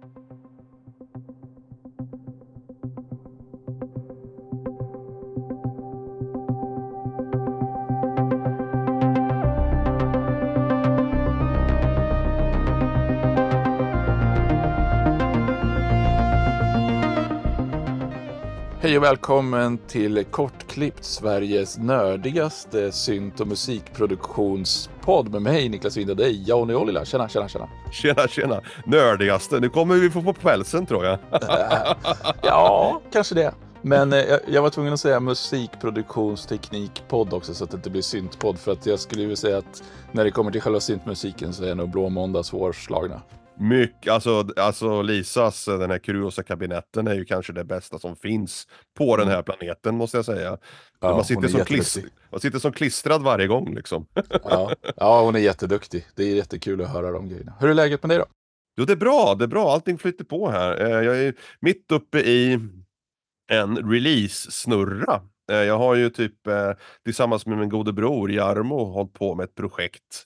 Thank you. Hej och välkommen till Kortklippt, Sveriges nördigaste synt och musikproduktionspodd med mig Niklas Wind och dig, Johnny Ollila. Tjena, tjena, tjena. Tjena, tjena. Nördigaste. Nu kommer vi få på pälsen tror jag. Ja, kanske det. Men eh, jag var tvungen att säga musikproduktionsteknikpodd också så att det inte blir syntpodd för att jag skulle ju säga att när det kommer till själva syntmusiken så är nog Blå Måndag svårslagna. Mycket, alltså, alltså Lisas, den här Kuriosa-kabinetten är ju kanske det bästa som finns på den här planeten måste jag säga. Ja, man, sitter som klist, man sitter som klistrad varje gång liksom. Ja, ja, hon är jätteduktig. Det är jättekul att höra de grejerna. Hur är läget med dig då? Jo, det är bra, det är bra. Allting flyter på här. Eh, Jag är mitt uppe i en release-snurra. Eh, Jag har ju typ eh, tillsammans med min gode bror Jarmo hållit på med ett projekt.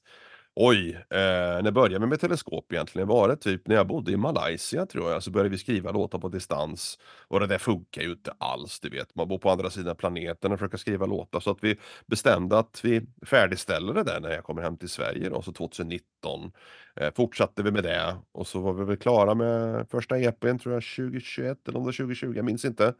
Oj, eh, när började vi med teleskop egentligen? Var det typ när jag bodde i Malaysia tror jag, så började vi skriva låtar på distans. Och det där funkar ju inte alls, du vet. Man bor på andra sidan planeten och försöker skriva låtar. Så att vi bestämde att vi färdigställer det där när jag kommer hem till Sverige då, så 2019. Eh, fortsatte vi med det och så var vi väl klara med första EPn tror jag 2021 eller om det var 2020, jag minns inte.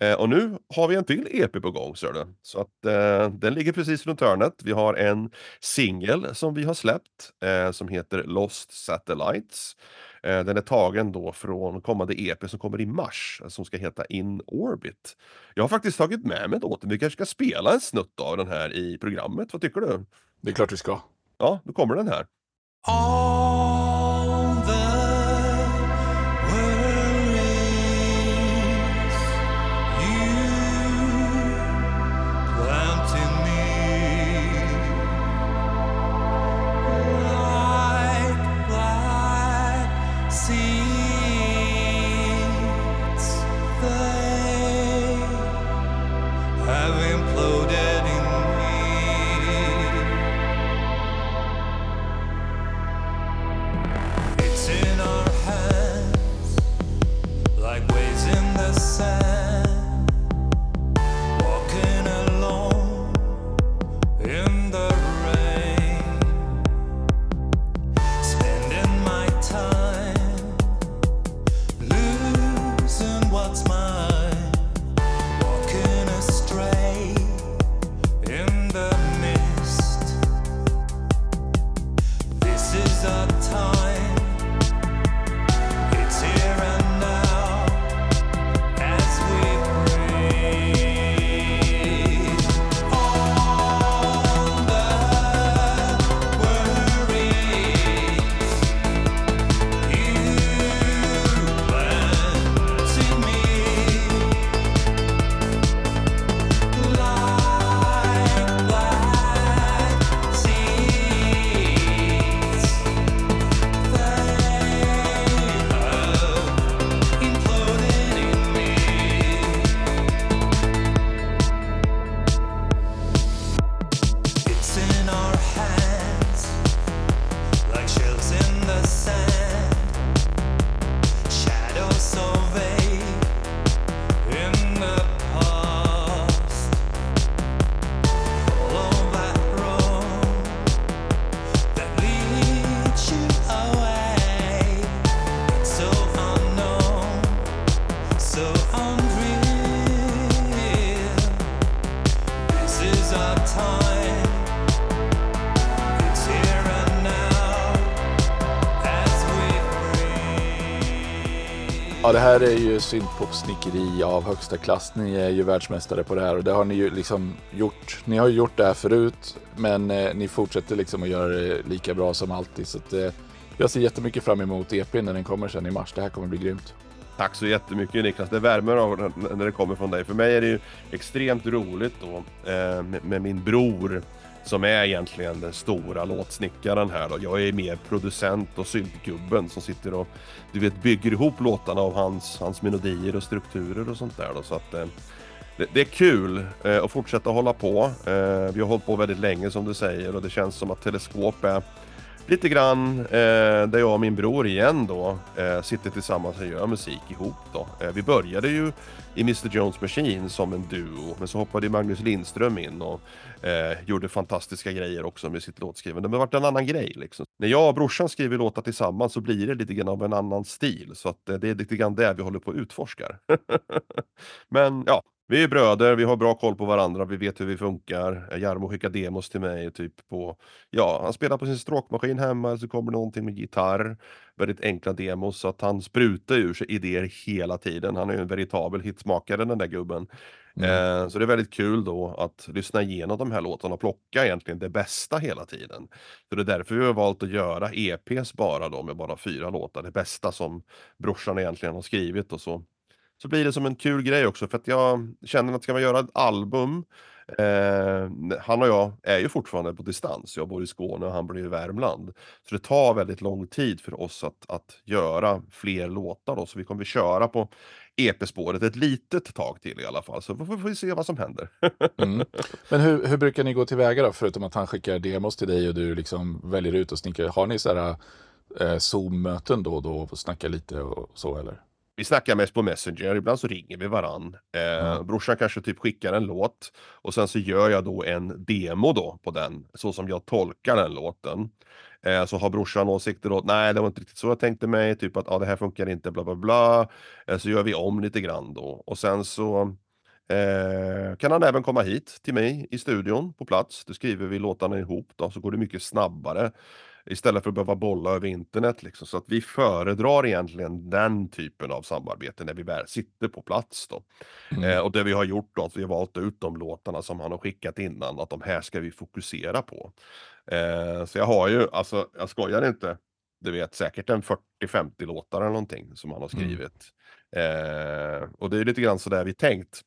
Eh, och nu har vi en till EP på gång ser du. Så att eh, den ligger precis runt hörnet. Vi har en singel som vi har släppt eh, som heter Lost Satellites. Eh, den är tagen då från kommande EP som kommer i mars som ska heta In Orbit. Jag har faktiskt tagit med mig låten. Vi kanske ska spela en snutt av den här i programmet. Vad tycker du? Det är klart vi ska. Ja, då kommer den här. All här är ju syntpopsnickeri av högsta klass. Ni är ju världsmästare på det här och det har ni ju liksom gjort. Ni har ju gjort det här förut, men eh, ni fortsätter liksom att göra det lika bra som alltid. Så att, eh, jag ser jättemycket fram emot EPn när den kommer sen i mars. Det här kommer bli grymt. Tack så jättemycket Niklas, det värmer av när det kommer från dig. För mig är det ju extremt roligt då eh, med, med min bror som är egentligen den stora låtsnickaren här då. Jag är mer producent och syntgubben som sitter och du vet bygger ihop låtarna av hans, hans melodier och strukturer och sånt där då. Så att eh, det, det är kul eh, att fortsätta hålla på. Eh, vi har hållit på väldigt länge som du säger och det känns som att Teleskop är lite grann eh, där jag och min bror igen då eh, sitter tillsammans och gör musik ihop då. Eh, vi började ju i Mr Jones Machine som en duo, men så hoppade Magnus Lindström in och eh, gjorde fantastiska grejer också med sitt låtskrivande. Men Det vart varit en annan grej liksom. När jag och brorsan skriver låtar tillsammans så blir det lite grann av en annan stil, så att eh, det är lite grann det vi håller på att utforskar. men ja, vi är bröder, vi har bra koll på varandra, vi vet hur vi funkar. Eh, Jarmo skickar demos till mig typ på, ja, han spelar på sin stråkmaskin hemma, så kommer någonting med gitarr. Väldigt enkla demos, så att han sprutar ur sig idéer hela tiden. Han är ju en veritabel hitsmakare den där gubben. Mm. Eh, så det är väldigt kul då att lyssna igenom de här låtarna och plocka egentligen det bästa hela tiden. Så det är därför vi har valt att göra EPs bara då med bara fyra låtar, det bästa som brorsan egentligen har skrivit och så så blir det som en kul grej också för att jag känner att ska man göra ett album eh, han och jag är ju fortfarande på distans. Jag bor i Skåne och han bor i Värmland. Så det tar väldigt lång tid för oss att, att göra fler låtar då, så vi kommer att köra på EP-spåret ett litet tag till i alla fall. Så får vi se vad som händer. Mm. Men hur, hur brukar ni gå tillväga då? Förutom att han skickar demos till dig och du liksom väljer ut och snickrar. Har ni sådana eh, Zoom-möten då och då och snackar lite och så eller? Vi snackar mest på Messenger, ibland så ringer vi varann. Eh, Mm. Brorsan kanske typ skickar en låt och sen så gör jag då en demo då på den, så som jag tolkar den låten. Eh, så har brorsan åsikter då, nej det var inte riktigt så jag tänkte mig, typ att ah, det här funkar inte, bla bla bla. Eh, så gör vi om lite grann då och sen så eh, kan han även komma hit till mig i studion på plats. Då skriver vi låtarna ihop då, så går det mycket snabbare. Istället för att behöva bolla över internet liksom. Så att vi föredrar egentligen den typen av samarbete när vi väl sitter på plats då. Mm. Eh, och det vi har gjort då, att vi har valt ut de låtarna som han har skickat innan, att de här ska vi fokusera på. Eh, så jag har ju, alltså jag skojar inte, du vet säkert en 40-50 låtar eller någonting som han har Mm. skrivit. Eh, och det är lite grann så där vi tänkt.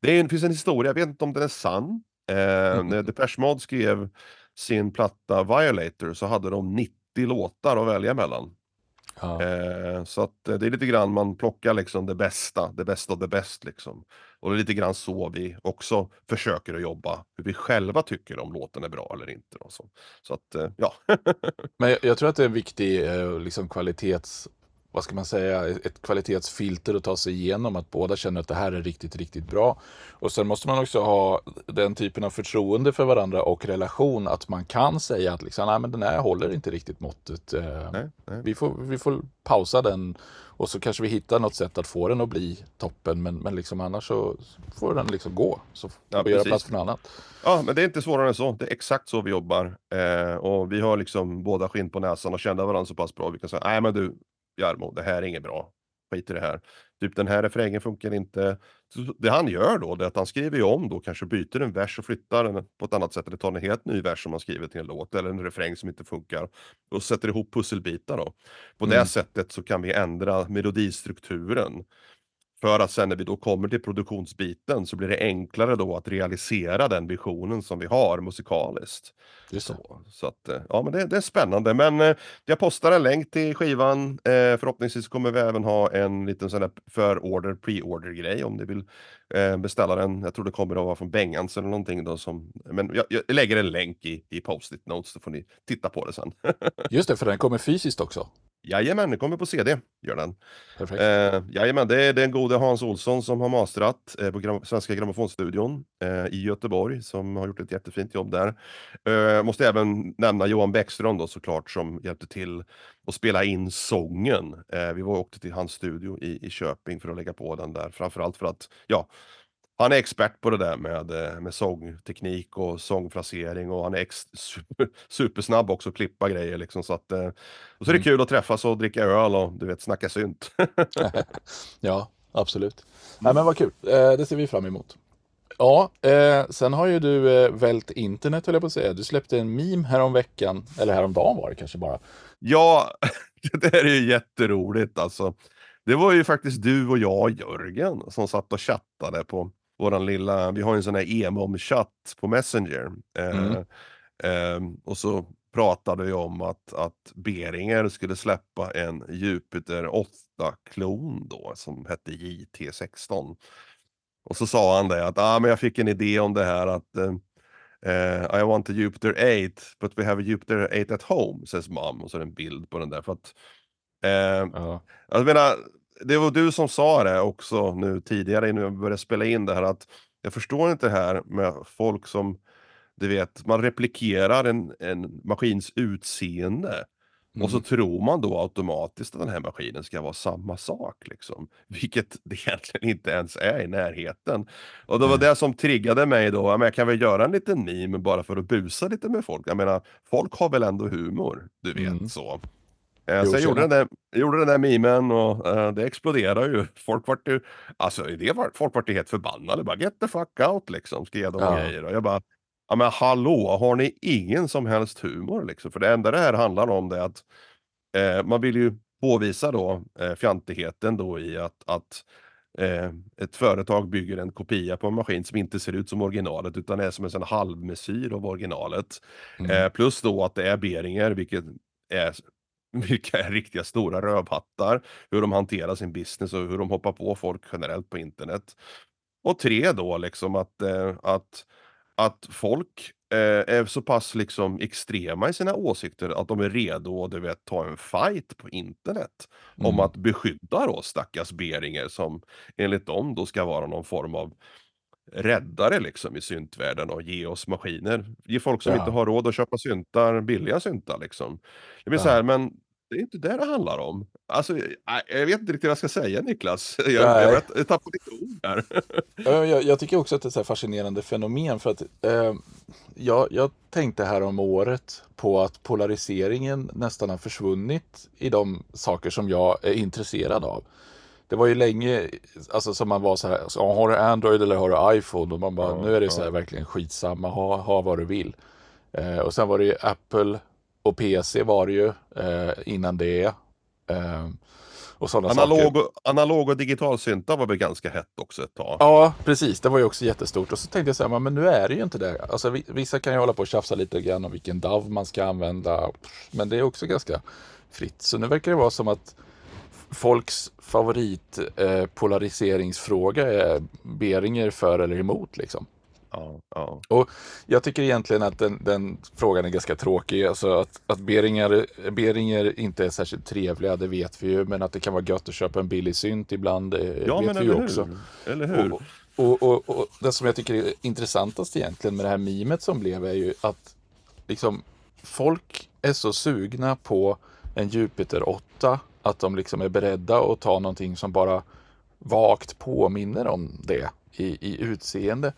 Det, är, det finns en historia, jag vet inte om den är sann. Eh, Mm. när Depeche Mode skrev sin platta Violator så hade de 90 låtar att välja mellan. Ja. Eh, så att eh, det är lite grann man plockar liksom det bästa, det bästa av det bäst liksom. Och det är lite grann så vi också försöker att jobba, hur vi själva tycker om låten är bra eller inte. Och så. så att, eh, ja. Men jag, jag tror att det är en viktig eh, liksom kvalitets, vad ska man säga, ett kvalitetsfilter att ta sig igenom. Att båda känner att det här är riktigt, riktigt bra. Och sen måste man också ha den typen av förtroende för varandra och relation att man kan säga att liksom, nej men den här håller inte riktigt måttet. Eh, Nej, nej. Vi, får, vi får pausa den och så kanske vi hittar något sätt att få den att bli toppen. Men, men liksom annars så får den liksom gå. Så får Ja, vi göra plats för något annat. Ja, men det är inte svårare än så. Det är exakt så vi jobbar. Eh, och vi har liksom båda skinn på näsan och känner varandra så pass bra. Vi kan säga, nej men du, Jarmo, det här är inget bra. Skit i det här. Typ den här refrängen funkar inte. Så det han gör då, det är att han skriver ju om då, kanske byter en vers och flyttar den på ett annat sätt. Eller tar en helt ny vers som han skrivit till en låt. Eller en refräng som inte funkar. Och sätter ihop pusselbitar då. På Mm. det sättet så kan vi ändra melodistrukturen. För att sen när vi då kommer till produktionsbiten så blir det enklare då att realisera den visionen som vi har musikaliskt. Just. Så, så att, eh, ja men det, det är spännande. Men eh, jag postar en länk till skivan. Eh, förhoppningsvis kommer vi även ha en liten sån där förorder, pre-order grej om ni vill eh, beställa den. Jag tror det kommer att vara från Bengans eller någonting då som, men jag, jag lägger en länk i, i post-it notes så får ni titta på det sen. Just det, för den kommer fysiskt också. Jajamän, det kommer på CD, gör den. Perfekt. Eh, jajamän, det är den gode Hans Olsson som har mastrat eh, på gram Svenska Grammofonstudion eh, i Göteborg som har gjort ett jättefint jobb där. Eh, måste även nämna Johan Bäckström då såklart som hjälpte till att spela in sången. Eh, vi var åkte till hans studio i, i Köping för att lägga på den där, framförallt för att ja, han är expert på det där med, eh, med sångteknik och sångfrasering och han är ex super, supersnabb också att klippa grejer liksom så att eh, och så är det Mm. kul att träffas och dricka öl och du vet snacka synt. Ja, absolut. Nej, men vad kul. Eh, det ser vi fram emot. Ja, eh, sen har ju du eh, vält internet höll jag på att säga. Du släppte en meme häromveckan, eller häromdagen var det kanske bara. Ja, det där är ju jätteroligt alltså. Det var ju faktiskt du och jag, Jörgen, som satt och chattade på våran lilla, vi har en sån här emom-chatt på Messenger. Eh, Mm. ehm, och så pratade vi om att, att Beringer skulle släppa en Jupiter 8-klon då, som hette JT16. Och så sa han det att ah, men jag fick en idé om det här att eh, eh, I want a Jupiter 8 but we have a Jupiter 8 at home, says mom. Och så är det en bild på den där. För att, eh, Ja. jag menar, det var du som sa det också nu tidigare innan jag började spela in det här att jag förstår inte det här med folk som, du vet, man replikerar en, en maskins utseende. Och så Mm. tror man då automatiskt att den här maskinen ska vara samma sak liksom. Vilket det egentligen inte ens är i närheten. Och det var Nej. det som triggade mig då, ja, men jag kan väl göra en liten meme bara för att busa lite med folk. Jag menar, folk har väl ändå humor, du vet Mm. så. Eh, jag gjorde den, där, gjorde den där memen och eh, det exploderade ju. Folk vart ju, alltså det var, folk vart ju helt förbannade. Bara get the fuck out liksom, skrev de Ja. grejer. Och jag bara, ja men hallå, har ni ingen som helst humor liksom? För det enda det här handlar om det är att eh, man vill ju påvisa då eh, fjantigheten då i att, att eh, ett företag bygger en kopia på en maskin som inte ser ut som originalet utan är som en halvmesyr av originalet. Mm. Eh, plus då att det är Beringer, vilket är, vilka är riktiga stora rövhattar. Hur de hanterar sin business och hur de hoppar på folk generellt på internet. Och tre då liksom att, eh, att, att folk eh, är så pass liksom extrema i sina åsikter att de är redo att du vet, ta en fight på internet. Om Mm. att beskydda då stackars Beringer som enligt dem då ska vara någon form av räddare liksom i syntvärlden och ge oss maskiner. Ge folk som Ja. inte har råd att köpa syntar, billiga syntar liksom. Det blir så Ja. här, men det är inte det det handlar om. Alltså, jag, vet inte riktigt vad jag ska säga Niklas. Jag, jag, jag tappar lite ord här. Ja, Jag, jag tycker också att det är ett fascinerande fenomen för att eh, jag, jag tänkte här om året på att polariseringen nästan har försvunnit i de saker som jag är intresserad av. Det var ju länge alltså, som man var så här, så, har du Android eller har du iPhone? Och man bara, Ja, nu är det så här ja. verkligen skitsamma, ha, ha vad du vill. Eh, och sen var det ju Apple och PC var det ju eh, innan det. Eh, och sådana saker. Analog och, analog och digitalsyntar var väl ganska hett också ett tag. Ja, precis. Det var ju också jättestort. Och så tänkte jag så här, men nu är det ju inte det. Alltså, vi- vissa kan ju hålla på och tjafsa lite grann om vilken DAV man ska använda. Men det är också ganska fritt. Så nu verkar det vara som att folks favorit eh, är Beringer för eller emot. Liksom. Ja, ja. Jag tycker egentligen att den, den frågan är ganska tråkig. Alltså att, att Beringer, Beringer inte är särskilt trevliga, det vet vi ju. Men att det kan vara gött att köpa en billig synt ibland, eh, ja vet vi ju också. hur? Eller hur? Och, och, och, och det som jag tycker är intressantast egentligen med det här mimet som blev är ju att liksom folk är så sugna på en Jupiter 8 att de liksom är beredda att ta någonting som bara vagt påminner om det i, i utseende.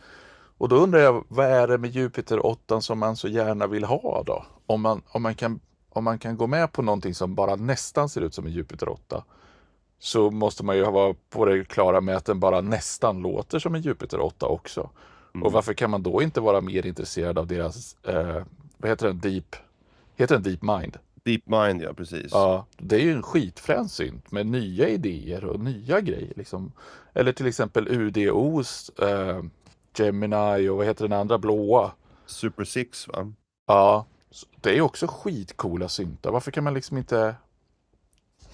Och då undrar jag, vad är det med Jupiter 8 som man så gärna vill ha då? Om man, om man, kan, om man kan gå med på någonting som bara nästan ser ut som en Jupiter 8 så måste man ju vara på det klara med att den bara nästan låter som en Jupiter 8 också. Mm. Och varför kan man då inte vara mer intresserad av deras, eh, vad heter den, Deep, heter den Deep Mind? DeepMind ja, precis. Ja, det är ju en skitfrän synt med nya idéer och nya grejer. Liksom. Eller till exempel UDOs eh, Gemini och vad heter den andra blåa? Super 6 va? Ja, det är också skitcoola syntar. Varför kan man liksom inte...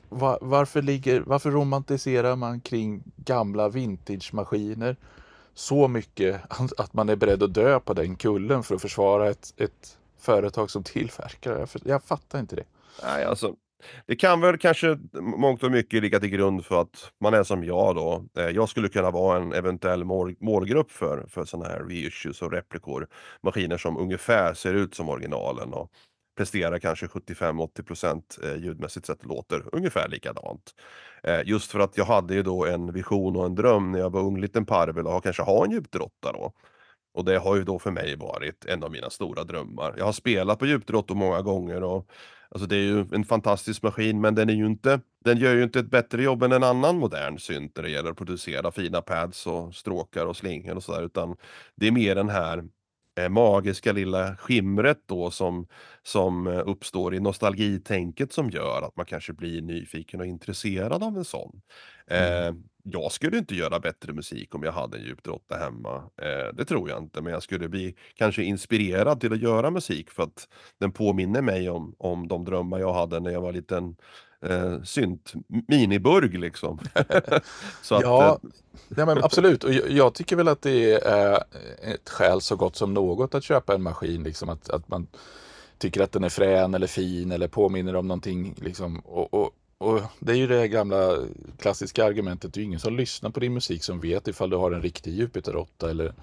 Va- varför, ligger, varför romantiserar man kring gamla vintage-maskiner så mycket att man är beredd att dö på den kullen för att försvara ett, ett företag som tillverkar det? Jag fattar inte det. Nej, alltså, det kan väl kanske mångt och mycket ligga till grund för att man är som jag då. Eh, jag skulle kunna vara en eventuell mål, målgrupp för, för sådana här reissues och replikor. Maskiner som ungefär ser ut som originalen och presterar kanske 75-80% eh, ljudmässigt sett låter ungefär likadant. Eh, just för att jag hade ju då en vision och en dröm när jag var ung liten parvel och kanske ha en djupdrotta då. Och det har ju då för mig varit en av mina stora drömmar. Jag har spelat på Jupiter 8 många gånger och Alltså det är ju en fantastisk maskin men den är ju inte, den gör ju inte ett bättre jobb än en annan modern synt när det gäller att producera fina pads och stråkar och slingor och sådär utan det är mer den här eh, magiska lilla skimret då som, som eh, uppstår i nostalgitänket som gör att man kanske blir nyfiken och intresserad av en sån. Eh, jag skulle inte göra bättre musik om jag hade en 8 hemma. Eh, det tror jag inte, men jag skulle bli kanske inspirerad till att göra musik för att den påminner mig om, om de drömmar jag hade när jag var liten eh, synt miniburg liksom. så att, Ja, eh, nej men absolut. Och jag, jag tycker väl att det är ett skäl så gott som något att köpa en maskin. Liksom att, att man tycker att den är frän eller fin eller påminner om någonting. Liksom. Och, och, och det är ju det gamla klassiska argumentet. Det är ju ingen som lyssnar på din musik som vet ifall du har en riktig Jupiter 8 eller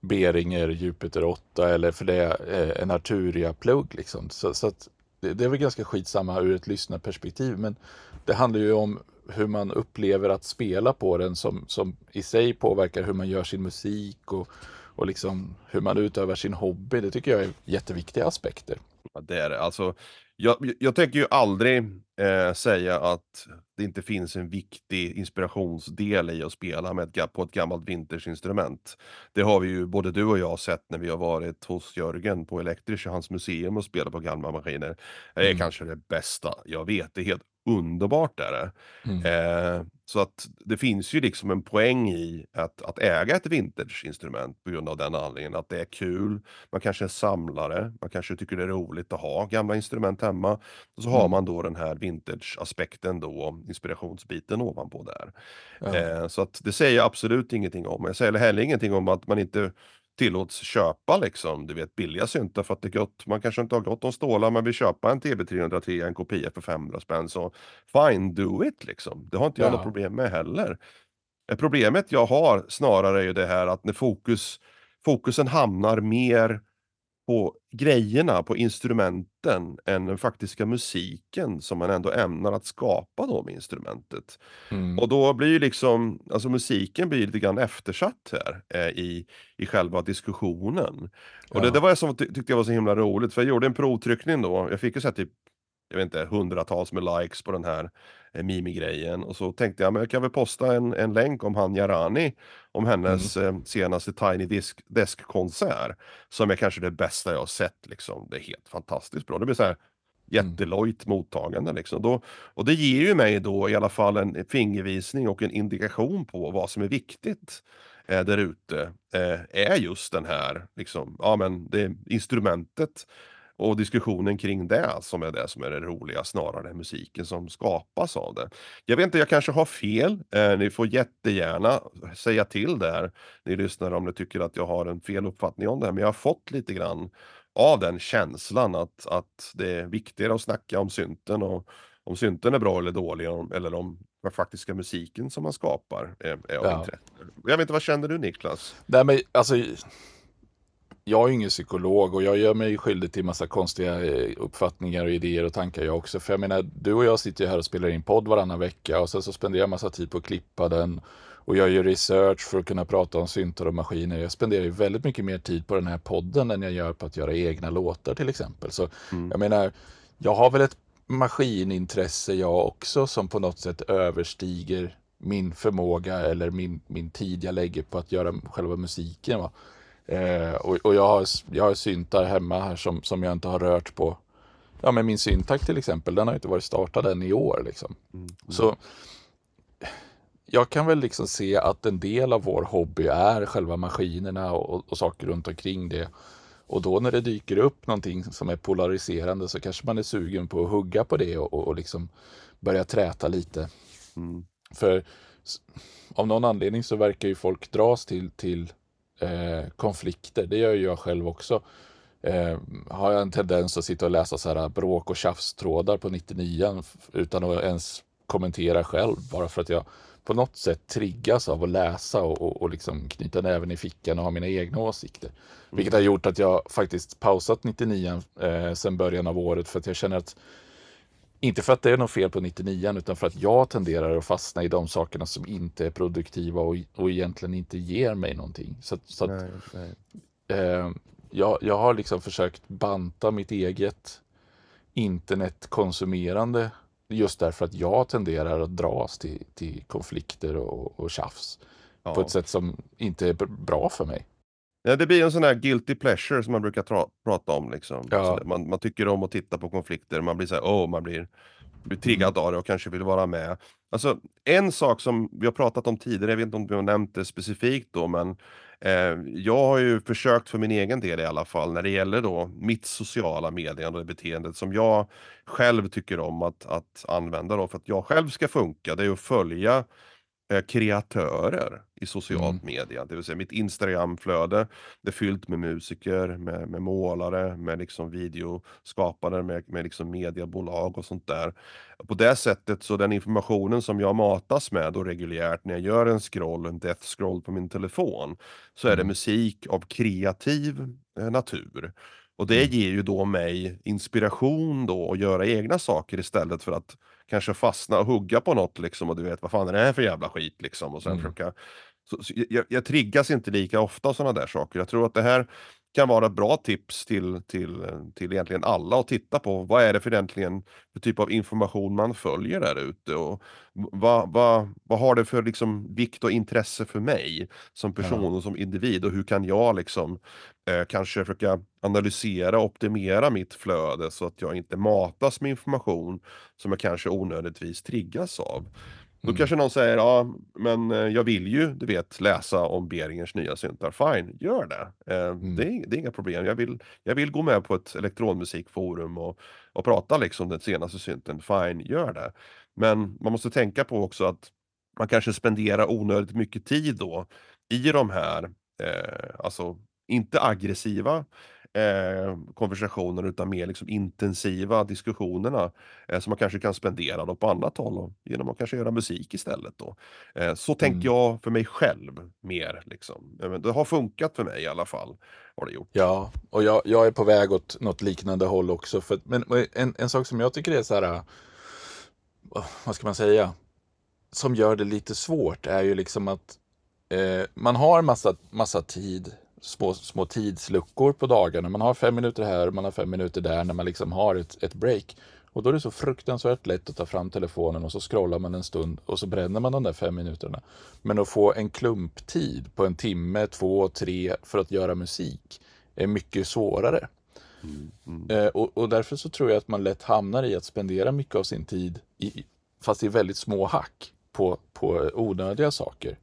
Beringer Jupiter 8 eller för det är en Arturia-plugg. Liksom. Så, så att det, det är väl ganska skitsamma ur ett lyssnarperspektiv. Men det handlar ju om hur man upplever att spela på den som, som i sig påverkar hur man gör sin musik och, och liksom hur man utövar sin hobby. Det tycker jag är jätteviktiga aspekter. Ja, det är det. Alltså, jag, jag tänker ju aldrig eh, säga att det inte finns en viktig inspirationsdel i att spela med ett, på ett gammalt vintageinstrument. Det har vi ju både du och jag sett när vi har varit hos Jörgen på Elektrisch, hans museum och spelat på gamla maskiner. Det är Mm. kanske det bästa jag vet. Det är helt underbart är det. Mm. Eh, så att det finns ju liksom en poäng i att, att äga ett vintageinstrument på grund av den anledningen att det är kul. Man kanske är samlare, man kanske tycker det är roligt att ha gamla instrument hemma. Och så har Mm. man då den här vintage-aspekten då, inspirationsbiten ovanpå där. Ja. Eh, så att det säger jag absolut ingenting om. Jag säger heller ingenting om att man inte tillåts köpa liksom, du vet billiga syntar för att det är gott. Man kanske inte har gott om stålar men vill köpa en TB303, en kopia för 500 spänn så fine, do it liksom. Det har inte jag Ja. något problem med heller. Eh, Problemet jag har snarare är ju det här att när fokus, fokusen hamnar mer på grejerna, på instrumenten än den faktiska musiken som man ändå ämnar att skapa då med instrumentet. Mm. Och då blir ju liksom, alltså musiken blir lite grann eftersatt här eh, i, i själva diskussionen. Och det, Ja. det var jag som ty tyckte jag var så himla roligt, för jag gjorde en provtryckning då, jag fick ju så här typ, jag vet inte, hundratals med likes på den här Mimi-grejen. Och så tänkte jag, men jag kan väl posta en, en länk om han Jarani, om hennes eh, senaste Tiny Disc, Desk-konsert, som är kanske det bästa jag har sett liksom. Det är helt fantastiskt bra. Det blir så här jättelojt mottagande liksom. Då, och det ger ju mig då i alla fall en fingervisning och en indikation på vad som är viktigt eh, där ute. Eh, är just den här, liksom, ja men det instrumentet och diskussionen kring det som är det som är det roliga snarare än musiken som skapas av det. Jag vet inte, jag kanske har fel. Eh, ni får jättegärna säga till där, ni lyssnar om ni tycker att jag har en fel uppfattning om det här. Men jag har fått lite grann av den känslan att, att det är viktigare att snacka om synten och om synten är bra eller dålig eller om den faktiska musiken som man skapar är, är av Ja. intresse. Jag vet inte, vad känner du Niklas? Nej, men alltså, jag är ingen psykolog och jag gör mig skyldig till massa konstiga eh, uppfattningar och idéer och tankar jag också. För jag menar, du och jag sitter ju här och spelar in podd varannan vecka och sen så spenderar jag massa tid på att klippa den och jag gör research för att kunna prata om syntar och maskiner. Jag spenderar ju väldigt mycket mer tid på den här podden än jag gör på att göra egna låtar till exempel. Så Mm. jag menar, jag har väl ett maskinintresse jag också som på något sätt överstiger min förmåga eller min, min tid jag lägger på att göra själva musiken. Va? Eh, och och jag, har, jag har syntar hemma här som, som jag inte har rört på. Ja, men min syntax till exempel, den har inte varit startad än i år. Liksom. Mm. Så jag kan väl liksom se att en del av vår hobby är själva maskinerna och, och saker runt omkring det. Och då när det dyker upp någonting som är polariserande så kanske man är sugen på att hugga på det och, och, liksom börja träta lite. Mm. För av någon anledning så verkar ju folk dras till, till eh, konflikter. Det gör ju jag själv också. Eh, har jag en tendens att sitta och läsa så här bråk och tjafstrådar på 99 utan att ens kommentera själv. Bara för att jag på något sätt triggas av att läsa och, och, och liksom knyta näven i fickan och ha mina egna åsikter. Vilket har gjort att jag faktiskt pausat 99 eh, sedan början av året för att jag känner att inte för att det är något fel på 99 utan för att jag tenderar att fastna i de sakerna som inte är produktiva och, och egentligen inte ger mig någonting. Så, så att, Nej, nej. eh, jag, jag har liksom försökt banta mitt eget internetkonsumerande just därför att jag tenderar att dras till, till konflikter och, och tjafs på Ja. ett sätt som inte är bra för mig. Ja, det blir en sån här guilty pleasure som man brukar tra- prata om. Liksom. Ja. Det- Man, man tycker om att titta på konflikter, man blir så här, oh, man blir, blir triggad Mm. av det och kanske vill vara med. Alltså, en sak som vi har pratat om tidigare, jag vet inte om vi har nämnt det specifikt då, men Eh, jag har ju försökt för min egen del i alla fall när det gäller då mitt sociala medier och beteendet som jag själv tycker om att, att använda då för att jag själv ska funka. Det är att följa kreatörer i socialt Mm. media. Det vill säga mitt Instagramflöde, är fyllt med musiker, med, med målare, med liksom videoskapare, med, med liksom mediebolag och sånt där. På det sättet så den informationen som jag matas med då reguljärt när jag gör en scroll, en death scroll på min telefon, så är det Mm. musik av kreativ eh, natur. Och det Mm. ger ju då mig inspiration då att göra egna saker istället för att kanske fastna och hugga på något liksom och du vet vad fan är det här för jävla skit liksom och sen Mm. försöka så, så jag, jag triggas inte lika ofta av sådana där saker. Jag tror att det här kan vara ett bra tips till, till, till egentligen alla att titta på. Vad är det för egentligen för typ av information man följer där ute och vad, vad, vad har det för liksom vikt och intresse för mig som person och som individ och hur kan jag liksom eh, kanske försöka analysera och optimera mitt flöde så att jag inte matas med information som jag kanske onödigtvis triggas av. Då Mm. kanske någon säger, ja men eh, jag vill ju, du vet, läsa om Beringers nya syntar. Fine, gör det. Eh, Mm. det, är, det är inga problem. Jag vill, jag vill gå med på ett elektronmusikforum och, och prata liksom den senaste synten. Fine, gör det. Men man måste tänka på också att man kanske spenderar onödigt mycket tid då i de här, eh, alltså inte aggressiva eh, konversationer utan mer liksom intensiva diskussionerna eh, som man kanske kan spendera då på annat håll och, genom att kanske göra musik istället. Då. Eh, så tänker Mm. jag för mig själv mer. Liksom. Eh, men Det har funkat för mig i alla fall. Har det gjort. Ja, och jag, jag är på väg åt något liknande håll också. För, men en, en sak som jag tycker är så här, äh, vad ska man säga, som gör det lite svårt är ju liksom att eh, man har massa, massa tid, små, små tidsluckor på dagarna. Man har fem minuter här och man har fem minuter där när man liksom har ett, ett break. Och då är det så fruktansvärt lätt att ta fram telefonen och så scrollar man en stund och så bränner man de där fem minuterna. Men att få en klumptid på en timme, två, tre för att göra musik är mycket svårare. Mm. Eh, och, och därför så tror jag att man lätt hamnar i att spendera mycket av sin tid, i, fast i väldigt små hack, på, på onödiga saker.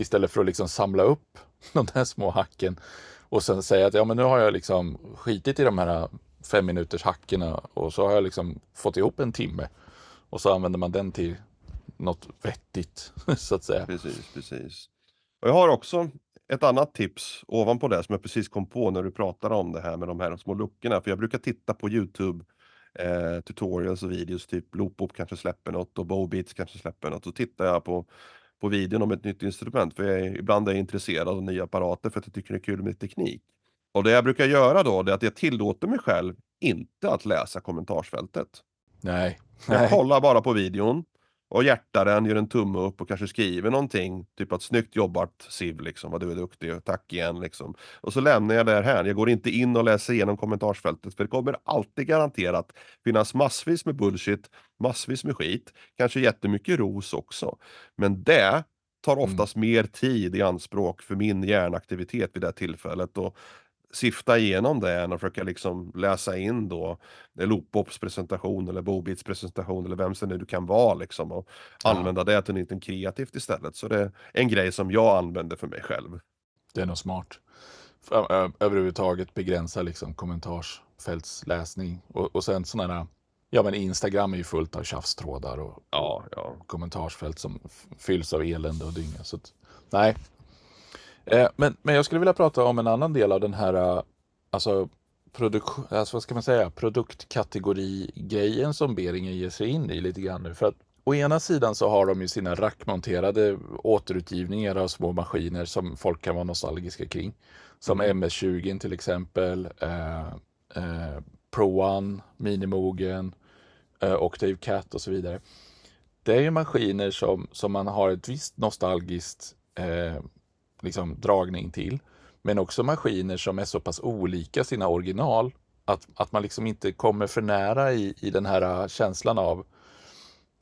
Istället för att liksom samla upp de där små hacken och sen säga att ja, men nu har jag liksom skitit i de här fem minuters hackerna och så har jag liksom fått ihop en timme. Och så använder man den till något vettigt, så att säga. Precis, precis. Och jag har också ett annat tips ovanpå det som jag precis kom på när du pratade om det här med de här små luckorna. För jag brukar titta på Youtube eh, tutorials och videos, typ Loopop kanske släpper något och Bowbeats kanske släpper något. Så tittar jag på, på videon om ett nytt instrument. För jag är, ibland är jag intresserad av nya apparater för att jag tycker det är kul med teknik. Och det jag brukar göra då, det är att jag tillåter mig själv inte att läsa kommentarsfältet. Nej. Jag Nej. kollar bara på videon och hjärtar den, gör en tumme upp och kanske skriver någonting. Typ att snyggt jobbat Siv, liksom, vad du är duktig, tack igen liksom. Och så lämnar jag det här. Jag går inte in och läser igenom kommentarsfältet för det kommer alltid garanterat finnas massvis med bullshit, massvis med skit, kanske jättemycket ros också. Men det tar oftast mer tid i anspråk för min hjärnaktivitet vid det här tillfället. Och sifta igenom det än att försöka liksom läsa in då eh, Loopbops presentation eller Bobits presentation eller vem det nu kan vara liksom och Ja. använda det till något kreativt istället. Så det är en grej som jag använder för mig själv. Det är nog smart. Överhuvudtaget begränsa liksom kommentarsfältsläsning. Och, och sen sådana här, ja men Instagram är ju fullt av tjafstrådar och, Ja, ja. kommentarsfält som fylls av elände och dynga. Så att, nej. Eh, men, men jag skulle vilja prata om en annan del av den här, eh, alltså, produk- alltså vad ska man säga, produktkategori-grejen som Beringer ger sig in i lite grann nu. För att å ena sidan så har de ju sina rackmonterade återutgivningar av små maskiner som folk kan vara nostalgiska kring. Som Mm. MS-20 till exempel, eh, eh, Pro One, Minimogen, eh, Octave Cat och så vidare. Det är ju maskiner som, som man har ett visst nostalgiskt eh, liksom dragning till. Men också maskiner som är så pass olika sina original att, att man liksom inte kommer för nära i, i den här känslan av,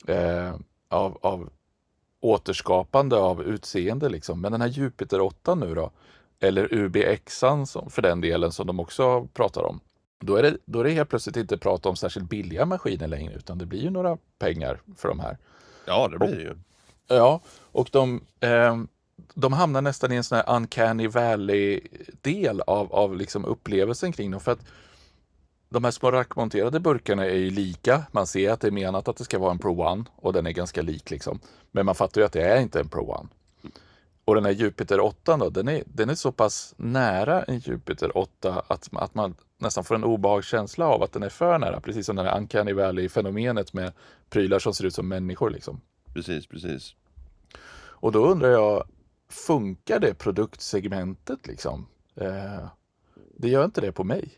eh, av, av återskapande av utseende. Liksom. Men den här Jupiter 8 nu då, eller UBXan som, för den delen som de också pratar om. Då är, det, då är det helt plötsligt inte prat om särskilt billiga maskiner längre utan det blir ju några pengar för de här. Ja, det blir det ju. Ja, och de, eh, de hamnar nästan i en sån här uncanny valley-del av, av liksom upplevelsen kring dem. För att de här små rackmonterade burkarna är ju lika. Man ser att det är menat att det ska vara en Pro One och den är ganska lik liksom. Men man fattar ju att det är inte en Pro One. Och den här Jupiter 8 då, den är, den är så pass nära en Jupiter 8 att, att man nästan får en obehagskänsla av att den är för nära. Precis som den här Uncanny Valley-fenomenet med prylar som ser ut som människor. Liksom. Precis, precis. Och då undrar jag, funkar det produktsegmentet liksom? Eh, det gör inte det på mig.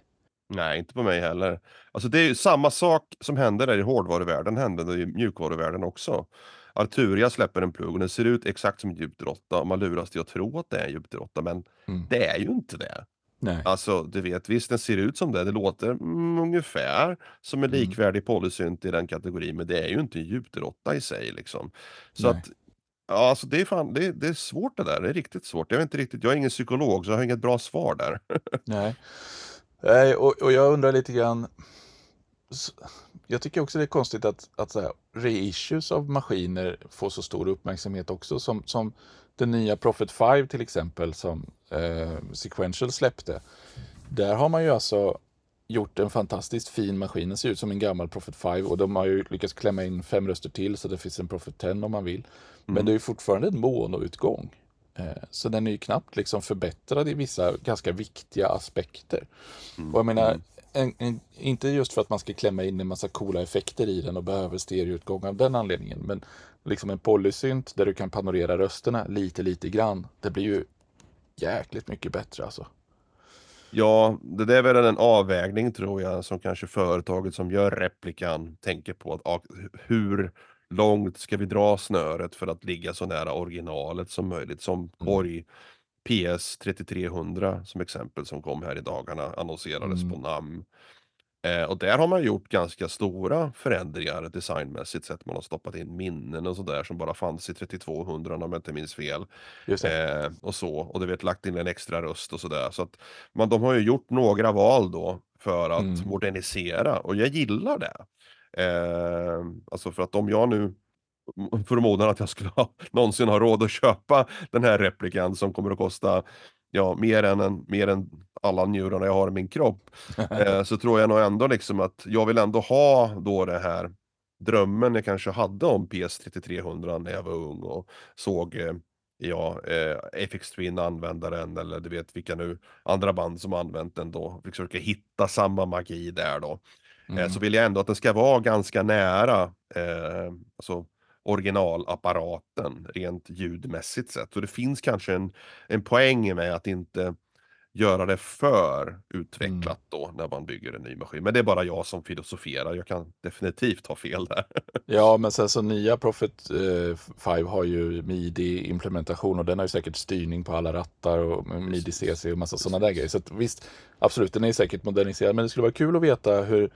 Nej, inte på mig heller. Alltså det är ju samma sak som händer där i hårdvaruvärlden, händer i mjukvaruvärlden också. Arturia släpper en plugg och den ser ut exakt som Jupiter 8 och man luras till att tro att det är Jupiter 8, men Mm. det är ju inte det. Nej. Alltså, du vet, visst den ser ut som det, det låter mm, ungefär som en Mm. likvärdig polysynt i den kategorin, men det är ju inte en 8 i sig liksom. Så Nej. att, ja alltså det är fan, det, det är svårt det där, det är riktigt svårt. Jag vet inte riktigt, jag är ingen psykolog så jag har inget bra svar där. Nej. Nej, och, och jag undrar lite grann. Jag tycker också det är konstigt att, att så här, reissues av maskiner får så stor uppmärksamhet också. Som, som den nya Prophet 5 till exempel som eh, Sequential släppte. Där har man ju alltså gjort en fantastiskt fin maskin. Den ser ut som en gammal Prophet 5 och de har ju lyckats klämma in fem röster till så det finns en Prophet 10 om man vill. Men det är ju fortfarande en monoutgång. Eh, Så den är ju knappt liksom förbättrad i vissa ganska viktiga aspekter. Och jag menar, en, en, inte just för att man ska klämma in en massa coola effekter i den och behöver stereoutgång av den anledningen. Men liksom en polysynt där du kan panorera rösterna lite, lite grann. Det blir ju jäkligt mycket bättre alltså. Ja, det där är väl en avvägning tror jag som kanske företaget som gör replikan tänker på. Att, hur långt ska vi dra snöret för att ligga så nära originalet som möjligt? Som Korg PS 3300 som exempel som kom här i dagarna annonserades på namn. Eh, och där har man gjort ganska stora förändringar designmässigt sett. Man har stoppat in minnen och sådär som bara fanns i 3200 om jag inte minns fel. Eh, och så, och du vet lagt in en extra röst och sådär. Så att man, de har ju gjort några val då för att Mm. modernisera och jag gillar det. Eh, alltså för att om jag nu förmodar att jag skulle ha, någonsin ha råd att köpa den här replikan som kommer att kosta ja, mer, än en, mer än alla njurarna jag har i min kropp. Eh, så tror jag nog ändå liksom att jag vill ändå ha då det här drömmen jag kanske hade om PS3300 när jag var ung och såg eh, ja, eh, FX Twin använda den eller du vet vilka nu andra band som använt den då. Försöker hitta samma magi där då. Eh, så vill jag ändå att den ska vara ganska nära eh, alltså originalapparaten rent ljudmässigt sett. Så det finns kanske en, en poäng med att inte göra det för utvecklat då när man bygger en ny maskin. Men det är bara jag som filosoferar. Jag kan definitivt ha fel där. Ja, men sen så nya Prophet eh, 5 har ju midi-implementation och den har ju säkert styrning på alla rattar och midi-CC och massa sådana där grejer. Så att, visst, absolut, den är säkert moderniserad, men det skulle vara kul att veta hur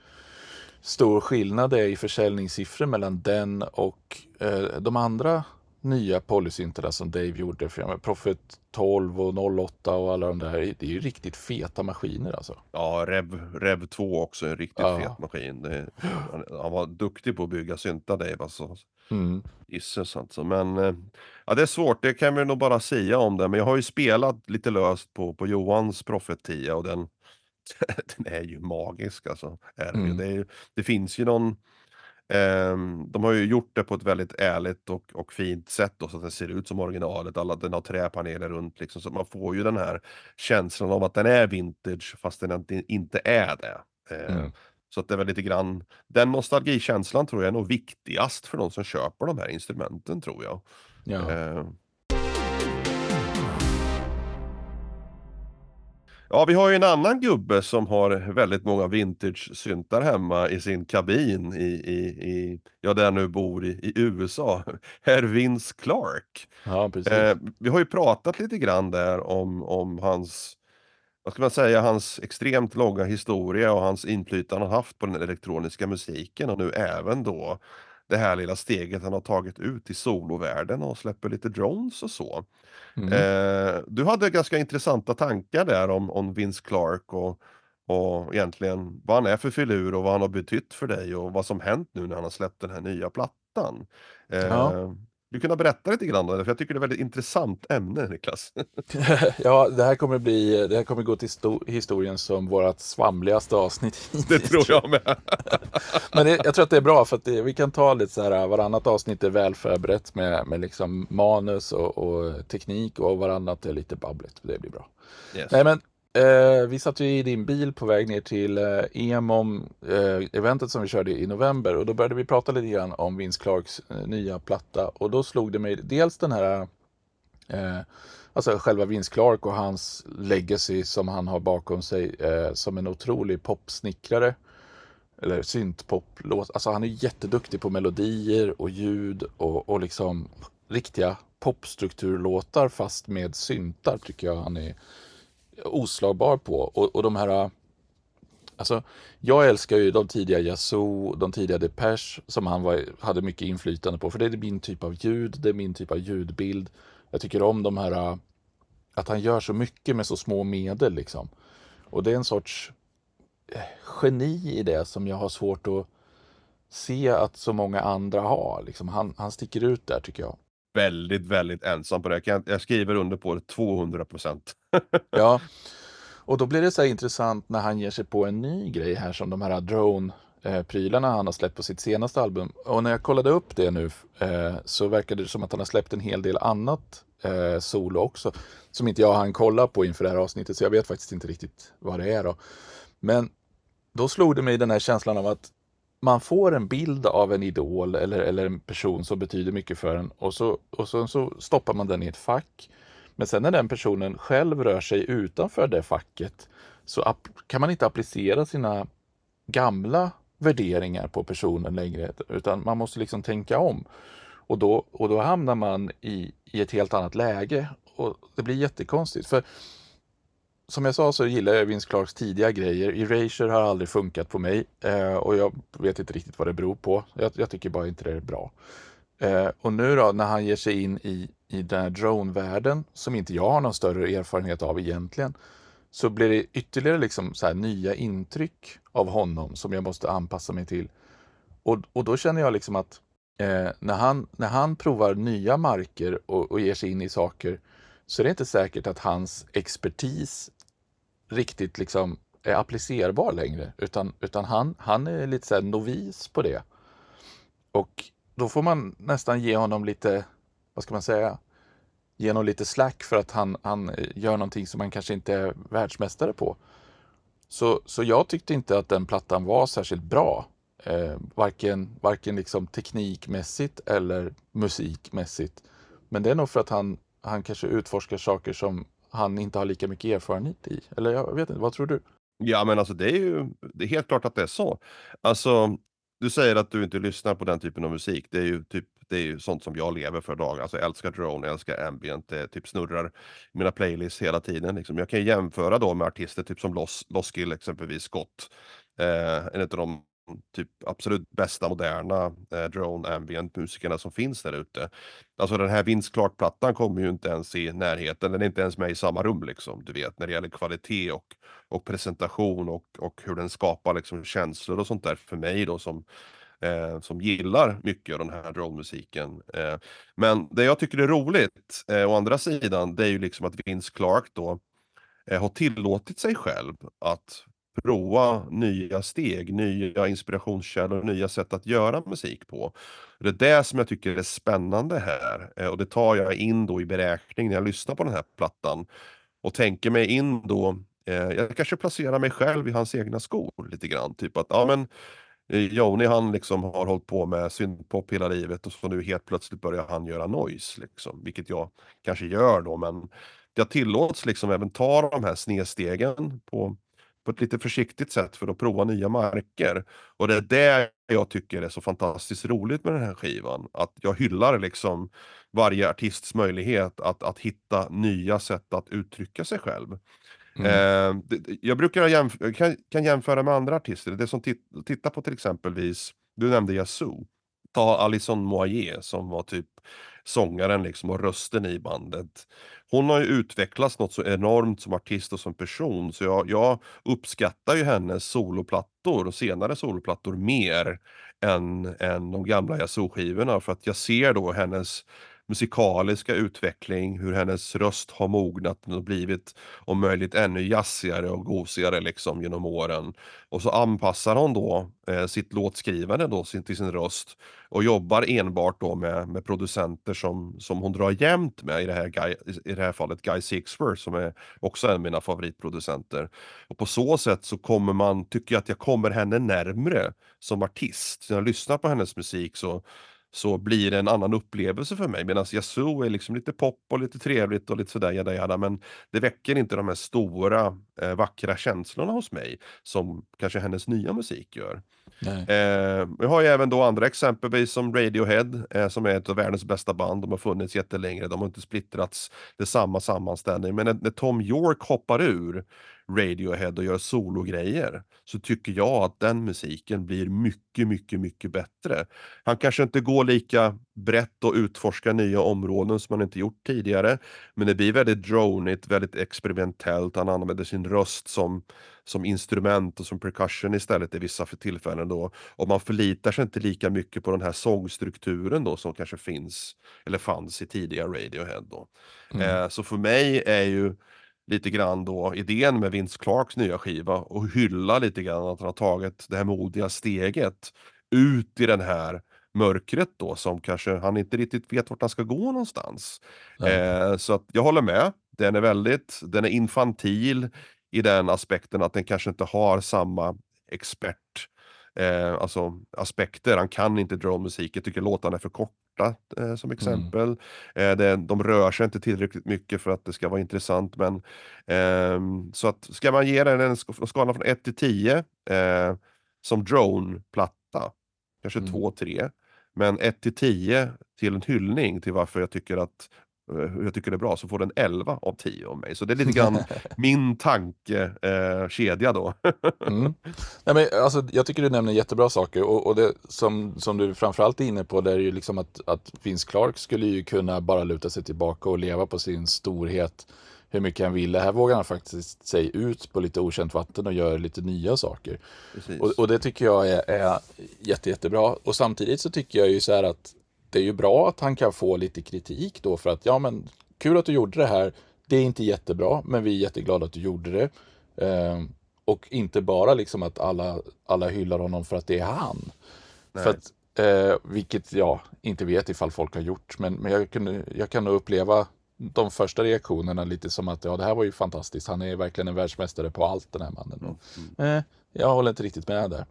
stor skillnad är i försäljningssiffror mellan den och eh, de andra nya polysynterna som Dave gjorde. För Prophet 12 och 08 och alla de där, det är ju riktigt feta maskiner alltså. Ja, Rev, Rev 2 också en riktigt Ja. fet maskin. Det, han, han var duktig på att bygga syntar Dave alltså. Mm. Alltså. Men eh, ja, det är svårt, det kan vi nog bara säga om det. Men jag har ju spelat lite löst på, på Johans Prophet 10 och den, den är ju magisk alltså. Är ju. Mm. Det, är, ju- det finns ju någon ehm, de har ju gjort det på ett väldigt ärligt och, och fint sätt då, så att den ser ut som originalet. Alla, den har träpaneler runt liksom, så man får ju den här känslan av att den är vintage fast den inte, inte är det. Eh, Mm. Så att det är väl lite grann, den nostalgikänslan tror jag är nog viktigast för de som köper de här instrumenten tror jag. Ja. Eh. Ja, vi har ju en annan gubbe som har väldigt många vintage-syntar hemma i sin kabin i, i, i ja, där nu bor i, i USA. Herr Vince Clark. ja, precis. Eh, vi har ju pratat lite grann där om, om hans, vad ska man säga, hans extremt långa historia och hans inflytande han haft på den elektroniska musiken och nu även då det här lilla steget han har tagit ut i solovärlden och släpper lite drones och så. Mm. Eh, du hade ganska intressanta tankar där om, om Vince Clark och, och egentligen vad han är för filur och vad han har betytt för dig och vad som hänt nu när han har släppt den här nya plattan. Eh, Ja. Du kunna berätta lite grann om det? För jag tycker det är ett väldigt intressant ämne, Niklas. ja, det här kommer bli, det här kommer gå till sto- historien som vårt svamligaste avsnitt Det tror jag med. Men det, jag tror att det är bra för att det, vi kan ta lite så här, varannat avsnitt är väl förberett med, med liksom manus och, och teknik och varannat är lite babbligt. Det blir bra. Yes. Nej men, eh, vi satt ju i din bil på väg ner till eh, EMOM, eh, eventet som vi körde i november och då började vi prata lite grann om Vince Clarks eh, nya platta och då slog det mig dels den här eh, Alltså själva Vince Clark och hans legacy som han har bakom sig eh, som en otrolig popsnickrare. Eller syntpoplåt. Alltså han är jätteduktig på melodier och ljud och, och liksom riktiga popstrukturlåtar fast med syntar tycker jag han är oslagbar på. Och, och de här äh, Alltså, jag älskar ju de tidiga Yazoo, de tidiga Depeche som han var, hade mycket inflytande på. För det är min typ av ljud, det är min typ av ljudbild. Jag tycker om de här, äh, att han gör så mycket med så små medel liksom. Och det är en sorts eh, geni i det som jag har svårt att se att så många andra har. Liksom, han, han sticker ut där tycker jag. Väldigt, väldigt ensam på det. Jag, jag skriver under på det 200 procent. Ja, och då blir det så här intressant när han ger sig på en ny grej här som de här drone-prylarna eh, han har släppt på sitt senaste album. Och när jag kollade upp det nu eh, så verkade det som att han har släppt en hel del annat eh, solo också. Som inte jag hann kolla på inför det här avsnittet så jag vet faktiskt inte riktigt vad det är då. Men då slog det mig den här känslan av att man får en bild av en idol eller, eller en person som betyder mycket för en och så, och så, så stoppar man den i ett fack. Men sen när den personen själv rör sig utanför det facket så kan man inte applicera sina gamla värderingar på personen längre utan man måste liksom tänka om. Och då, och då hamnar man i, i ett helt annat läge och det blir jättekonstigt. För som jag sa så gillar jag Vince Clarks tidiga grejer. Erasure har aldrig funkat på mig eh, och jag vet inte riktigt vad det beror på. Jag, jag tycker bara inte det är bra. Eh, och nu då när han ger sig in i, i den här drone-världen som inte jag har någon större erfarenhet av egentligen så blir det ytterligare liksom så här nya intryck av honom som jag måste anpassa mig till. Och, och då känner jag liksom att eh, när, han, när han provar nya marker och, och ger sig in i saker så är det inte säkert att hans expertis riktigt liksom är applicerbar längre. Utan, utan han, han är lite så här novis på det. Och då får man nästan ge honom lite, vad ska man säga, ge honom lite slack för att han, han eh, gör någonting som han kanske inte är världsmästare på. Så, så jag tyckte inte att den plattan var särskilt bra. Eh, varken varken liksom teknikmässigt eller musikmässigt. Men det är nog för att han, han kanske utforskar saker som han inte har lika mycket erfarenhet i. Eller jag vet inte, vad tror du? Ja, men alltså det är ju det är helt klart att det är så. Alltså, du säger att du inte lyssnar på den typen av musik. Det är ju typ det är ju sånt som jag lever för dagen. Alltså jag älskar drone, jag älskar ambient, det typ snurrar i mina playlists hela tiden. Liksom. Jag kan jämföra då med artister typ som Los, Loskill exempelvis, Scott. Eh, en av de typ absolut bästa moderna eh, drone ambient musikerna som finns där ute. Alltså den här Vince Clark-plattan kommer ju inte ens i närheten, den är inte ens med i samma rum liksom, du vet, när det gäller kvalitet och, och presentation och, och hur den skapar liksom känslor och sånt där för mig då som eh, som gillar mycket av den här drone-musiken. Eh, men det jag tycker är roligt, eh, å andra sidan, det är ju liksom att Vince Clark då eh, har tillåtit sig själv att prova nya steg, nya inspirationskällor, nya sätt att göra musik på. Det är det som jag tycker är spännande här eh, och det tar jag in då i beräkning när jag lyssnar på den här plattan och tänker mig in då, eh, jag kanske placerar mig själv i hans egna skor lite grann, typ att ja men eh, Joni han liksom har hållit på med syntpop hela livet och så nu helt plötsligt börjar han göra noise liksom, vilket jag kanske gör då men jag tillåts liksom även ta de här snedstegen på på ett lite försiktigt sätt för att prova nya marker. Och det är det jag tycker är så fantastiskt roligt med den här skivan. Att jag hyllar liksom varje artists möjlighet att, att hitta nya sätt att uttrycka sig själv. Mm. Eh, det, jag brukar jämf kan, kan jämföra med andra artister. Det som tit titta på till exempelvis, du nämnde Yazoo. Ta Alison Moyer som var typ sångaren liksom och rösten i bandet. Hon har ju utvecklats något så enormt som artist och som person så jag, jag uppskattar ju hennes soloplattor och senare soloplattor mer än, än de gamla Yazoo-skivorna för att jag ser då hennes musikaliska utveckling, hur hennes röst har mognat och blivit om möjligt ännu jazzigare och gosigare liksom genom åren. Och så anpassar hon då eh, sitt låtskrivande då sin, till sin röst och jobbar enbart då med, med producenter som, som hon drar jämnt med, i det, här Guy, i det här fallet Guy Sixworth som är också en av mina favoritproducenter. Och på så sätt så kommer man, tycker jag att jag kommer henne närmre som artist. När jag lyssnar på hennes musik så så blir det en annan upplevelse för mig. Medan Yazoo är liksom lite pop och lite trevligt och lite sådär jada jada, men det väcker inte de här stora eh, vackra känslorna hos mig som kanske hennes nya musik gör. Eh, vi har ju även då andra exempelvis som Radiohead eh, som är ett av världens bästa band. De har funnits jättelänge, de har inte splittrats. Det är samma sammanställning. Men när, när Tom York hoppar ur Radiohead och gör sologrejer så tycker jag att den musiken blir mycket, mycket, mycket bättre. Han kanske inte går lika brett och utforskar nya områden som han inte gjort tidigare. Men det blir väldigt dronigt, väldigt experimentellt. Han använder sin röst som, som instrument och som percussion istället i vissa för tillfällen då. Och man förlitar sig inte lika mycket på den här sångstrukturen då som kanske finns eller fanns i tidiga Radiohead då. Mm. Eh, så för mig är ju lite grann då idén med Vince Clarks nya skiva och hylla lite grann att han har tagit det här modiga steget ut i den här mörkret då som kanske han inte riktigt vet vart han ska gå någonstans. Eh, så att jag håller med. Den är väldigt, den är infantil i den aspekten att den kanske inte har samma expert eh, alltså aspekter. Han kan inte drone-musik. Jag tycker låtarna är för korta eh, som exempel. Eh, det, de rör sig inte tillräckligt mycket för att det ska vara intressant. Men, ehm, så att ska man ge den en sk- skala från 1 till 10 eh, som drone-platta, kanske Mm. 2-3. Men 1 till 10 till en hyllning till varför jag tycker att eh, hur jag tycker det är bra, så får den 11 av 10 av mig. Så det är lite grann min tankekedja eh, då. Mm. Nej, men, alltså, jag tycker du nämner jättebra saker och, och det som, som du framförallt är inne på det är ju liksom att, att Vince Clark skulle ju kunna bara luta sig tillbaka och leva på sin storhet hur mycket han ville. Här vågar han faktiskt sig ut på lite okänt vatten och gör lite nya saker. Och, och det tycker jag är, är jätte, jättebra. Och samtidigt så tycker jag ju så här att det är ju bra att han kan få lite kritik då för att ja men kul att du gjorde det här. Det är inte jättebra men vi är jätteglada att du gjorde det. Ehm, och inte bara liksom att alla, alla hyllar honom för att det är han. Nej. För att, eh, vilket jag inte vet ifall folk har gjort. Men, men jag, kunde, jag kan nog uppleva de första reaktionerna lite som att ja, det här var ju fantastiskt. Han är verkligen en världsmästare på allt den här mannen. Och, eh, jag håller inte riktigt med där.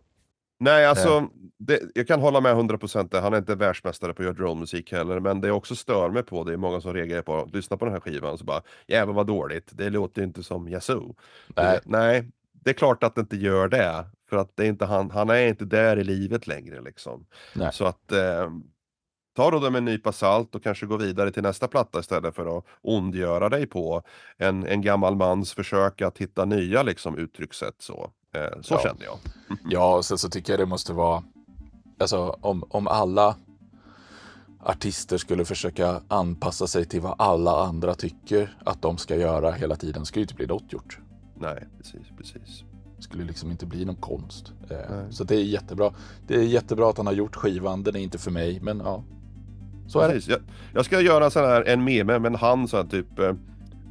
Nej, alltså, det, jag kan hålla med 100% där. Han är inte världsmästare på att göra drone-musik heller, men det jag också stör mig på, det är många som reagerar på att lyssna på den här skivan och så bara jävlar vad dåligt, det låter ju inte som Yazoo. Nej. Det, nej, det är klart att det inte gör det, för att det är inte han, han är inte där i livet längre liksom. Nej. Så att eh, ta då det med en nypa salt och kanske gå vidare till nästa platta istället för att ondgöra dig på en, en gammal mans försök att hitta nya liksom uttryckssätt så. Eh, så Ja. kände jag. Ja, och sen så tycker jag det måste vara, alltså om, om alla artister skulle försöka anpassa sig till vad alla andra tycker att de ska göra hela tiden, skulle det inte bli något gjort. Nej, precis, precis. Skulle liksom inte bli någon konst. Eh, Nej. Så det är jättebra. Det är jättebra att han har gjort skivan, den är inte för mig, men ja. Så är det. Precis. Jag, jag ska göra sån här, en meme med en hand så här, typ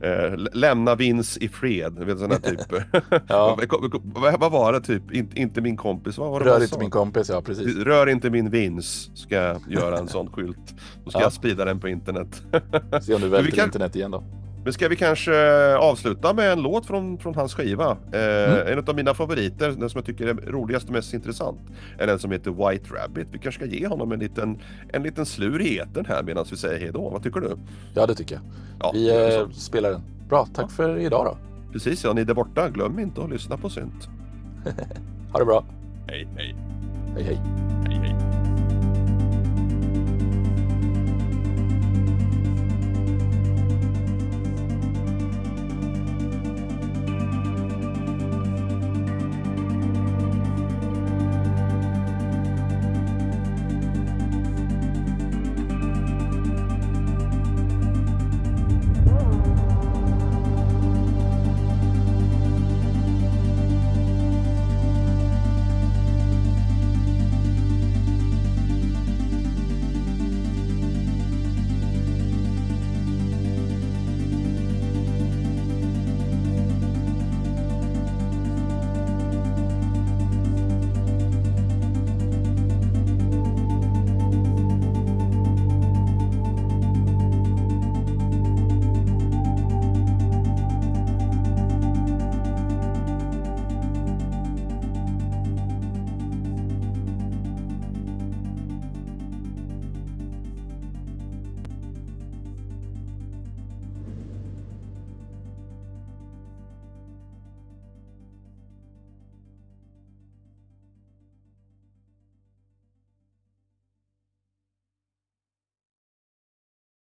eh, lämna Vince i fred. Vet, sån här, typ. Ja. vad, var det typ? In, inte min kompis, vad var det Rör inte min kompis, ja precis. Rör inte min Vince, ska jag göra en sån skylt. Då ska Ja. jag sprida den på internet. Se om du välter kan- internet igen då. Men ska vi kanske avsluta med en låt från, från hans skiva? Eh, Mm. En av mina favoriter, den som jag tycker är roligast och mest intressant, är den som heter White Rabbit. Vi kanske ska ge honom en liten, en liten slur i etern här medan vi säger hejdå. Vad tycker du? Ja, det tycker jag. Ja, Vi eh, spelar den. Bra, tack för idag då. Precis, ja, ni där borta, glöm inte att lyssna på synt. Ha det bra. Hej, hej. Hej hej.